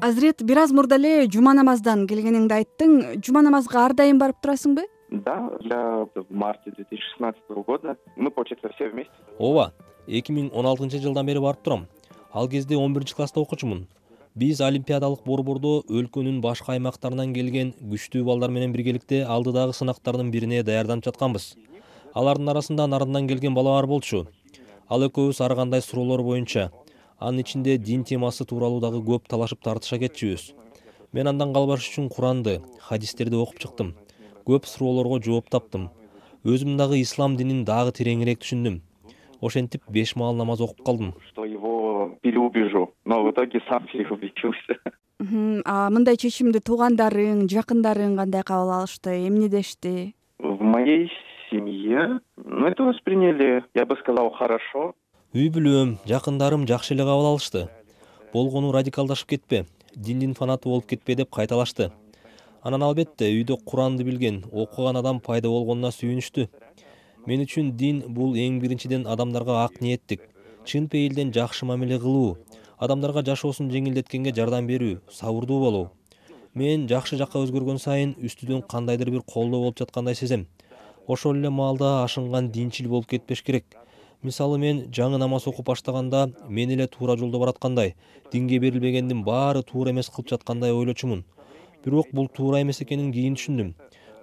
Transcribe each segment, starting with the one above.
азирет бир аз мурда эле жума намаздан келгениңди айттың. Жума намазга ар дайым барып турасыңбы? Да я в марте две тысячи шестнадцатого года. Мы получается все вместе. Ооба эки миң он алтынчы жылдан бери барып турам. Ал кезде он биринчи класста окучумун биз олимпиадалык борбордо өлкөнүн башка аймактарынан келген күчтүү балдар менен биргеликте алдыдагы сынактардын бирине даярданып жатканбыз. Алардын арасында нарындан келген бала бар болчу. Ал экөөбүз ар кандай суроолор боюнча анын ичинде дин темасы тууралуу дагы көп талашып тартыша кетчүбүз. Мен андан калбаш үчүн куранды хадистерди окуп чыктым. Көп суроолорго жооп таптым. Өзүм дагы ислам динин дагы тереңирээк түшүндүм. Ошентип беш маал намаз окуп калдым. Что его переубежу. Но в итоге сам переубедился. А мындай чечимди туугандарың жакындарың кандай кабыл алышты эмне дешти в моей семье ну это восприняли я бы сказал хорошо үй бүлөм жакындарым жакшы эле кабыл алышты. Болгону радикалдашып кетпе диндин фанаты болуп кетпе деп кайталашты. Анан албетте үйдө куранды билген окуган адам пайда болгонуна сүйүнүштү. Мен үчүн дин бул эң биринчиден адамдарга ак ниеттик. Чын пейилден жакшы мамиле кылуу адамдарга жашоосун жеңилдеткенге жардам берүү сабырдуу болуу. Мен жакшы жакка өзгөргөн сайын үстүдөн кандайдыр бир колдоо болуп жаткандай сезем. Ошол эле маалда ашынган динчил болуп кетпеш керек мисалы мен жаңы намаз окуп баштаганда мен эле туура жолдо бараткандай динге берилбегендин баары туура эмес кылып жаткандай ойлочумун. Бирок бул туура эмес экенин кийин түшүндүм.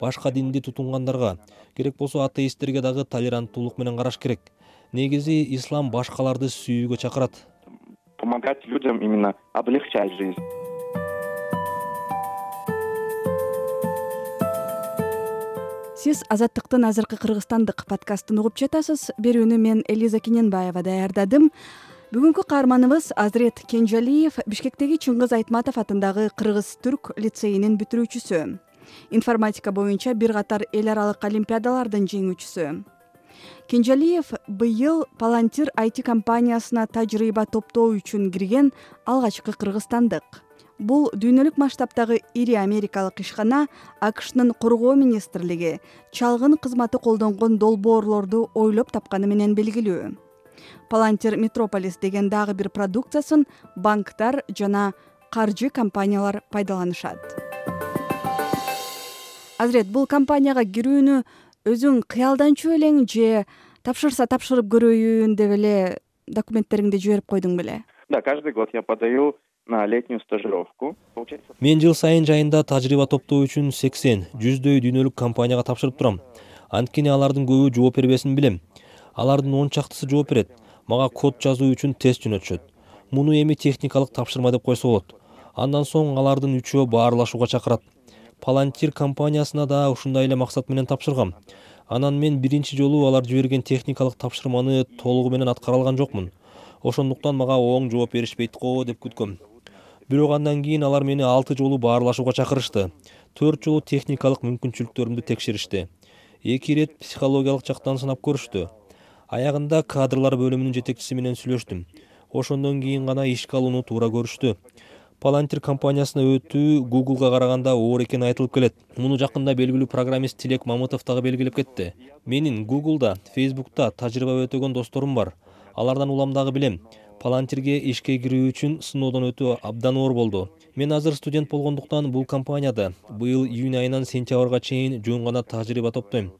Башка динди тутунгандарга керек болсо атеисттерге дагы толеранттуулук менен караш керек. Негизи ислам башкаларды сүйүүгө чакырат. Помогать людям именно облегчать жизнь сиз азаттыктын азыркы кыргызстандык подкастын угуп жатасыз. Берүүнү мен элиза кененбаева даярдадым. Бүгүнкү каарманыбыз азырет кенжалиев бишкектеги чыңгыз айтматов атындагы кыргыз түрк лицейинин бүтүрүүчүсү. Информатика боюнча бир катар эл аралык олимпиадалардын жеңүүчүсү. Кенжалиев быйыл палантир айти компаниясына тажрыйба топтоо үчүн кирген алгачкы кыргызстандык бул дүйнөлүк масштабтагы ири америкалык ишкана акшнын коргоо министрлиги чалгын кызматы колдонгон долбоорлорду ойлоп тапканы менен белгилүү. Палантир метрополис деген дагы бир продукциясын банктар жана каржы компаниялар пайдаланышат. Азирет бул компанияга кирүүнү өзүң кыялданчу белең же тапшырса тапшырып көрөйүн деп эле документтериңди жиберип койдуң беле? Да каждый год я подаю на летнюю стажировку. Получается мен жыл сайын жайында тажрыйба топтоо үчүн сексен жүздөй дүйнөлүк компанияга тапшырып турам. Анткени алардын көбү жооп бербесин билем. Алардын он чактысы жооп берет. Мага код жазуу үчүн тест жөнөтүшөт. Муну эми техникалык тапшырма деп койсо болот. Андан соң алардын үчөө баарлашууга чакырат. Палантир компаниясына да ушундай эле максат менен тапшыргам. Анан мен биринчи жолу алар жиберген техникалык тапшырманы толугу менен аткара алган жокмун. Ошондуктан мага оң жооп беришпейт го деп күткөм бирок андан кийин алар мени алты жолу баарлашууга чакырышты. Төрт жолу техникалык мүмкүнчүлүктөрүмдү текшеришти. Эки ирет психологиялык жактан сынап көрүштү. Аягында кадрлар бөлүмүнүн жетекчиси менен сүйлөштүм. Ошондон кийин гана ишке алууну туура көрүштү. Палантир компаниясына өтүү гуглга караганда оор экени айтылып келет. Муну жакында белгилүү программист тилек мамытов дагы белгилеп кетти. Менин гуглда фейсбукта тажрыйба өтөгөн досторум бар. Алардан улам дагы билем палантирге ишке кирүү үчүн сыноодон өтүү абдан оор болду. Мен азыр студент болгондуктан бул компанияда быйыл июнь айынан сентябрга чейин жөн гана тажрыйба топтойм.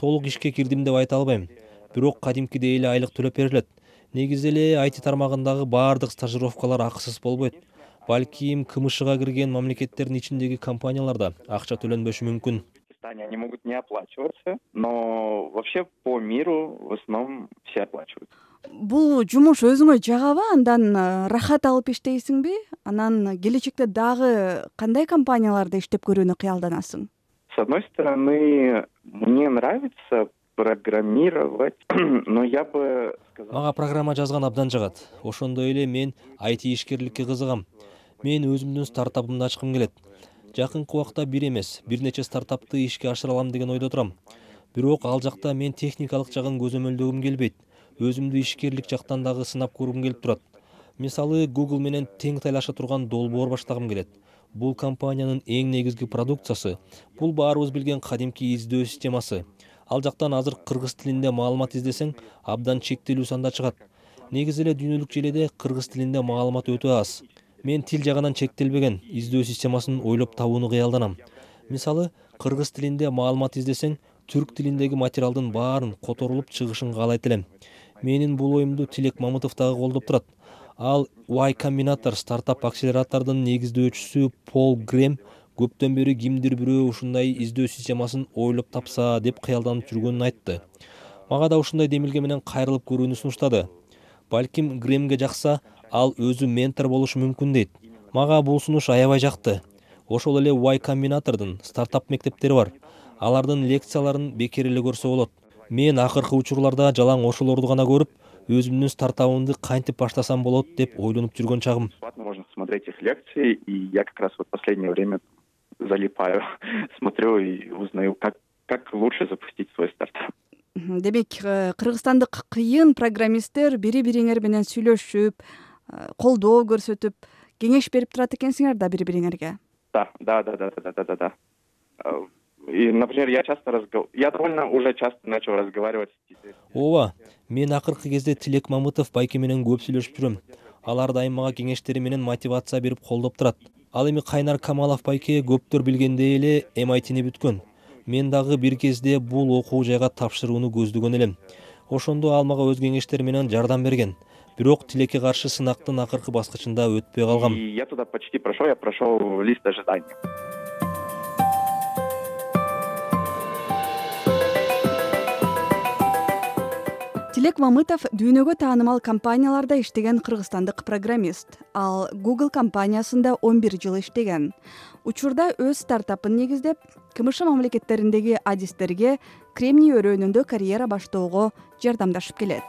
Толук ишке кирдим деп айта албайм. Бирок кадимкидей эле айлык төлөп берилет. Негизи эле айти тармагындагы баардык стажировкалар акысыз болбойт. Балким кмшга кирген мамлекеттердин ичиндеги компанияларда акча төлөнбөшү мүмкүн. Они могут не оплачиваться но вообще по миру в основном все оплачивают бул жумуш өзүңө жагабы андан э, рахат алып иштейсиңби? Анан келечекте дагы кандай компанияларда иштеп көрүүнү кыялданасың? С одной стороны мне нравится программировать но я бы сказал мага программа жазган абдан жагат. Ошондой эле мен айти ишкерликке кызыгам. Мен өзүмдүн стартапымды ачкым келет. Жакынкы убакта бир эмес бир нече стартапты ишке ашыра алам деген ойдо турам. Бирок ал жакта мен техникалык жагын көзөмөлдөгүм келбейт өзүмдү ишкерлик жактан дагы сынап көргүм келип турат. Мисалы гугл менен тең тайлаша турган долбоор баштагым келет. Бул компаниянын эң негизги продукциясы бул баарыбыз билген кадимки издөө системасы. Ал жактан азыр кыргыз тилинде маалымат издесең абдан чектелүү санда чыгат. Негизи эле дүйнөлүк желеде кыргыз тилинде маалымат өтө аз. Мен тил жагынан чектелбеген издөө системасын ойлоп табууну кыялданам. Мисалы кыргыз тилинде маалымат издесең түрк тилиндеги материалдын баарын которулуп чыгышын каалайт элем менин бул оюмду тилек мамытов дагы колдоп турат. Ал y комбинатор стартап акселератордун негиздөөчүсү пол грем көптөн бери кимдир бирөө ушундай издөө системасын ойлоп тапса деп кыялданып жүргөнүн айтты. Мага да ушундай демилге менен кайрылып көрүүнү сунуштады. Балким гремге жакса ал өзү ментор болушу мүмкүн дейт. Мага бул сунуш аябай жакты. Ошол эле y комбинатордун стартап мектептери бар. Алардын лекцияларын бекер эле көрсө болот мен акыркы учурларда жалаң ошолорду гана көрүп өзүмдүн стартабымды кантип баштасам болот деп ойлонуп жүргөн чагым. Можно смотреть их лекции и я как раз вот последнее время залипаю смотрю и узнаю как как лучше запустить свой стартап демек э, кыргызстандык кыйын программисттер бири бириңер менен сүйлөшүп э, колдоо көрсөтүп кеңеш берип турат экенсиңер да бири бириңерге да да да да да да да да. Э, и например я часто я довольно уже часто начал разговаривать ооба мен акыркы кезде тилек мамытов байке менен көп сүйлөшүп жүрөм алар дайым мага кеңештери менен мотивация берип колдоп турат. Ал эми кайнар камалов байке көптөр билгендей эле эмайтини бүткөн. Мен дагы бир кезде бул окуу жайга тапшырууну көздөгөн элем. Ошондо ал мага өз кеңештери менен жардам берген. Бирок тилекке каршы сынактын акыркы баскычында өтпөй калгам. Я туда почти прошел я прошел лист ожидания тилек мамытов дүйнөгө таанымал компанияларда иштеген кыргызстандык программист. Ал google компаниясында он бир жыл иштеген. Учурда өз стартапын негиздеп кмш мамлекеттериндеги адистерге кремний өрөөнүндө карьера баштоого жардамдашып келет.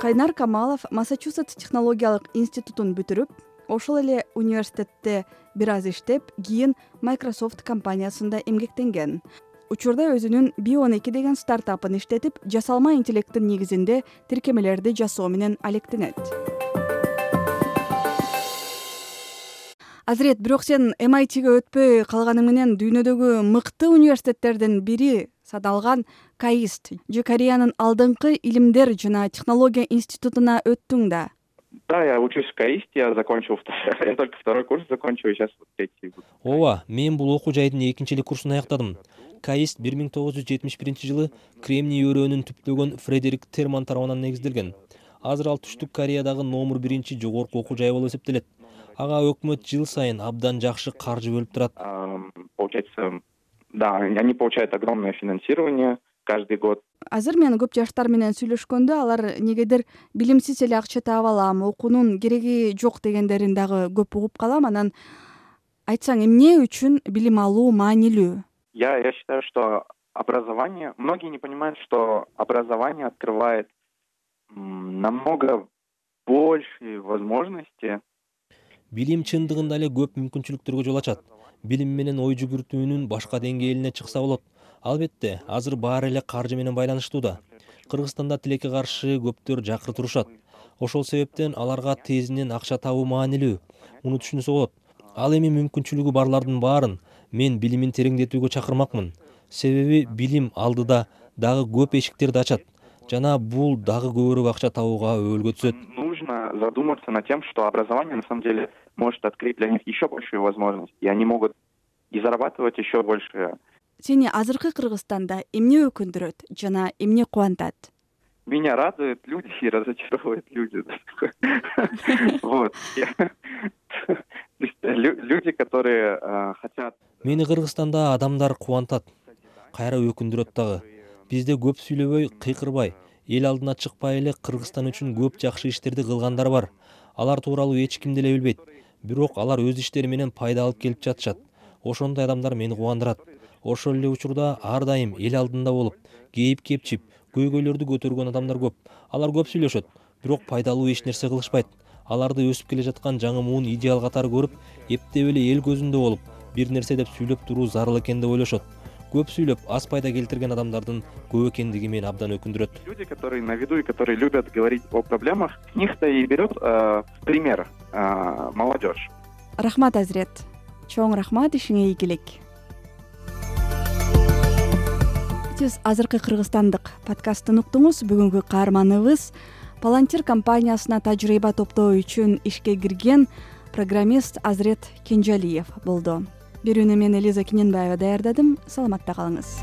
Кайнар камалов массачусетс технологиялык институтун бүтүрүп ошол эле университетте бир аз иштеп кийин microsoft компаниясында эмгектенген. Учурда өзүнүн би он эки деген стартапын иштетип жасалма интеллекттин негизинде тиркемелерди жасоо менен алектенет. Азырет бирок сен эмайтиге өтпөй калганың менен дүйнөдөгү мыкты университеттердин бири саналган каист. Же кореянын алдыңкы илимдер жана технология институтуна өттүң да да я учусь в каисте я закончил я только второй курс закончил и сейчас вот третий ооба мен бул окуу жайдын экинчи эле курсун аяктадым. Каист бир миң тогуз жүз жетимиш биринчи жылы кремний өрөөнүн түптөгөн фредерик терман тарабынан негизделген. Азыр ал түштүк кореядагы номер биринчи жогорку окуу жай болуп эсептелет. Ага өкмөт жыл сайын абдан жакшы каржы бөлүп турат. Получается да они получают огромное финансирование каждый год. Азыр мен көп жаштар менен сүйлөшкөндө алар негедир билимсиз эле акча таап алам окуунун кереги жок дегендерин дагы көп угуп калам. Анан айтсаң эмне үчүн билим алуу маанилүү? Я я считаю что образование многие не понимают что образование открывает намного большие возможности. Билим чындыгында эле көп мүмкүнчүлүктөргө жол ачат. Билим менен ой жүгүртүүнүн башка деңгээлине чыкса болот албетте азыр баары эле каржы менен байланыштуу да кыргызстанда тилекке каршы көптөр жакыр турушат ошол себептен аларга тезинен акча табуу маанилүү. Муну түшүнсө болот. Ал эми мүмкүнчүлүгү барлардын баарын мен билимин тереңдетүүгө чакырмакмын. Себеби билим алдыда дагы көп эшиктерди ачат. Жана бул дагы көбүрөөк акча табууга өбөлгө түзөт. Нужно задуматься над тем что образование на самом деле может открыть для них еще большие возможности и они могут и зарабатывать еще больше сени азыркы кыргызстанда эмне өкүндүрөт жана эмне кубантат? Меня радуют люди и разочаровывают люди. Вот. Люди которые э, хотят мени кыргызстанда адамдар кубантат кайра өкүндүрөт дагы. Бизде көп сүйлөбөй кыйкырбай. Эл алдына чыкпай эле кыргызстан үчүн көп жакшы иштерди кылгандар бар. Алар тууралуу эч ким деле билбейт. Бирок алар өз иштери менен пайда алып келип жатышат. Ошондой адамдар мени кубандырат ошол эле учурда ар дайым эл алдында болуп кейип кепчип көйгөйлөрдү көтөргөн адамдар көп. Алар көп сүйлөшөт бирок пайдалуу эч нерсе кылышпайт. Аларды өсүп келе жаткан жаңы муун идеал катары көрүп эптеп эле эл көзүндө болуп бир нерсе деп сүйлөп туруу зарыл экен деп ойлошот. Көп сүйлөп аз пайда келтирген адамдардын көп экендиги мени абдан өкүндүрөт. Люди которые на виду и которые любят говорить о проблемах с них то и берет э, пример э, молодежь. Рахмат азирет чоң рахмат ишиңе ийгилик сиз азыркы кыргызстандык подкастын уктуңуз. Бүгүнкү каарманыбыз палантир компаниясына тажрыйба топтоо үчүн ишке кирген программист азырет кенжалиев болду. Берүүнү мен элиза кененбаева даярдадым. Саламатта калыңыз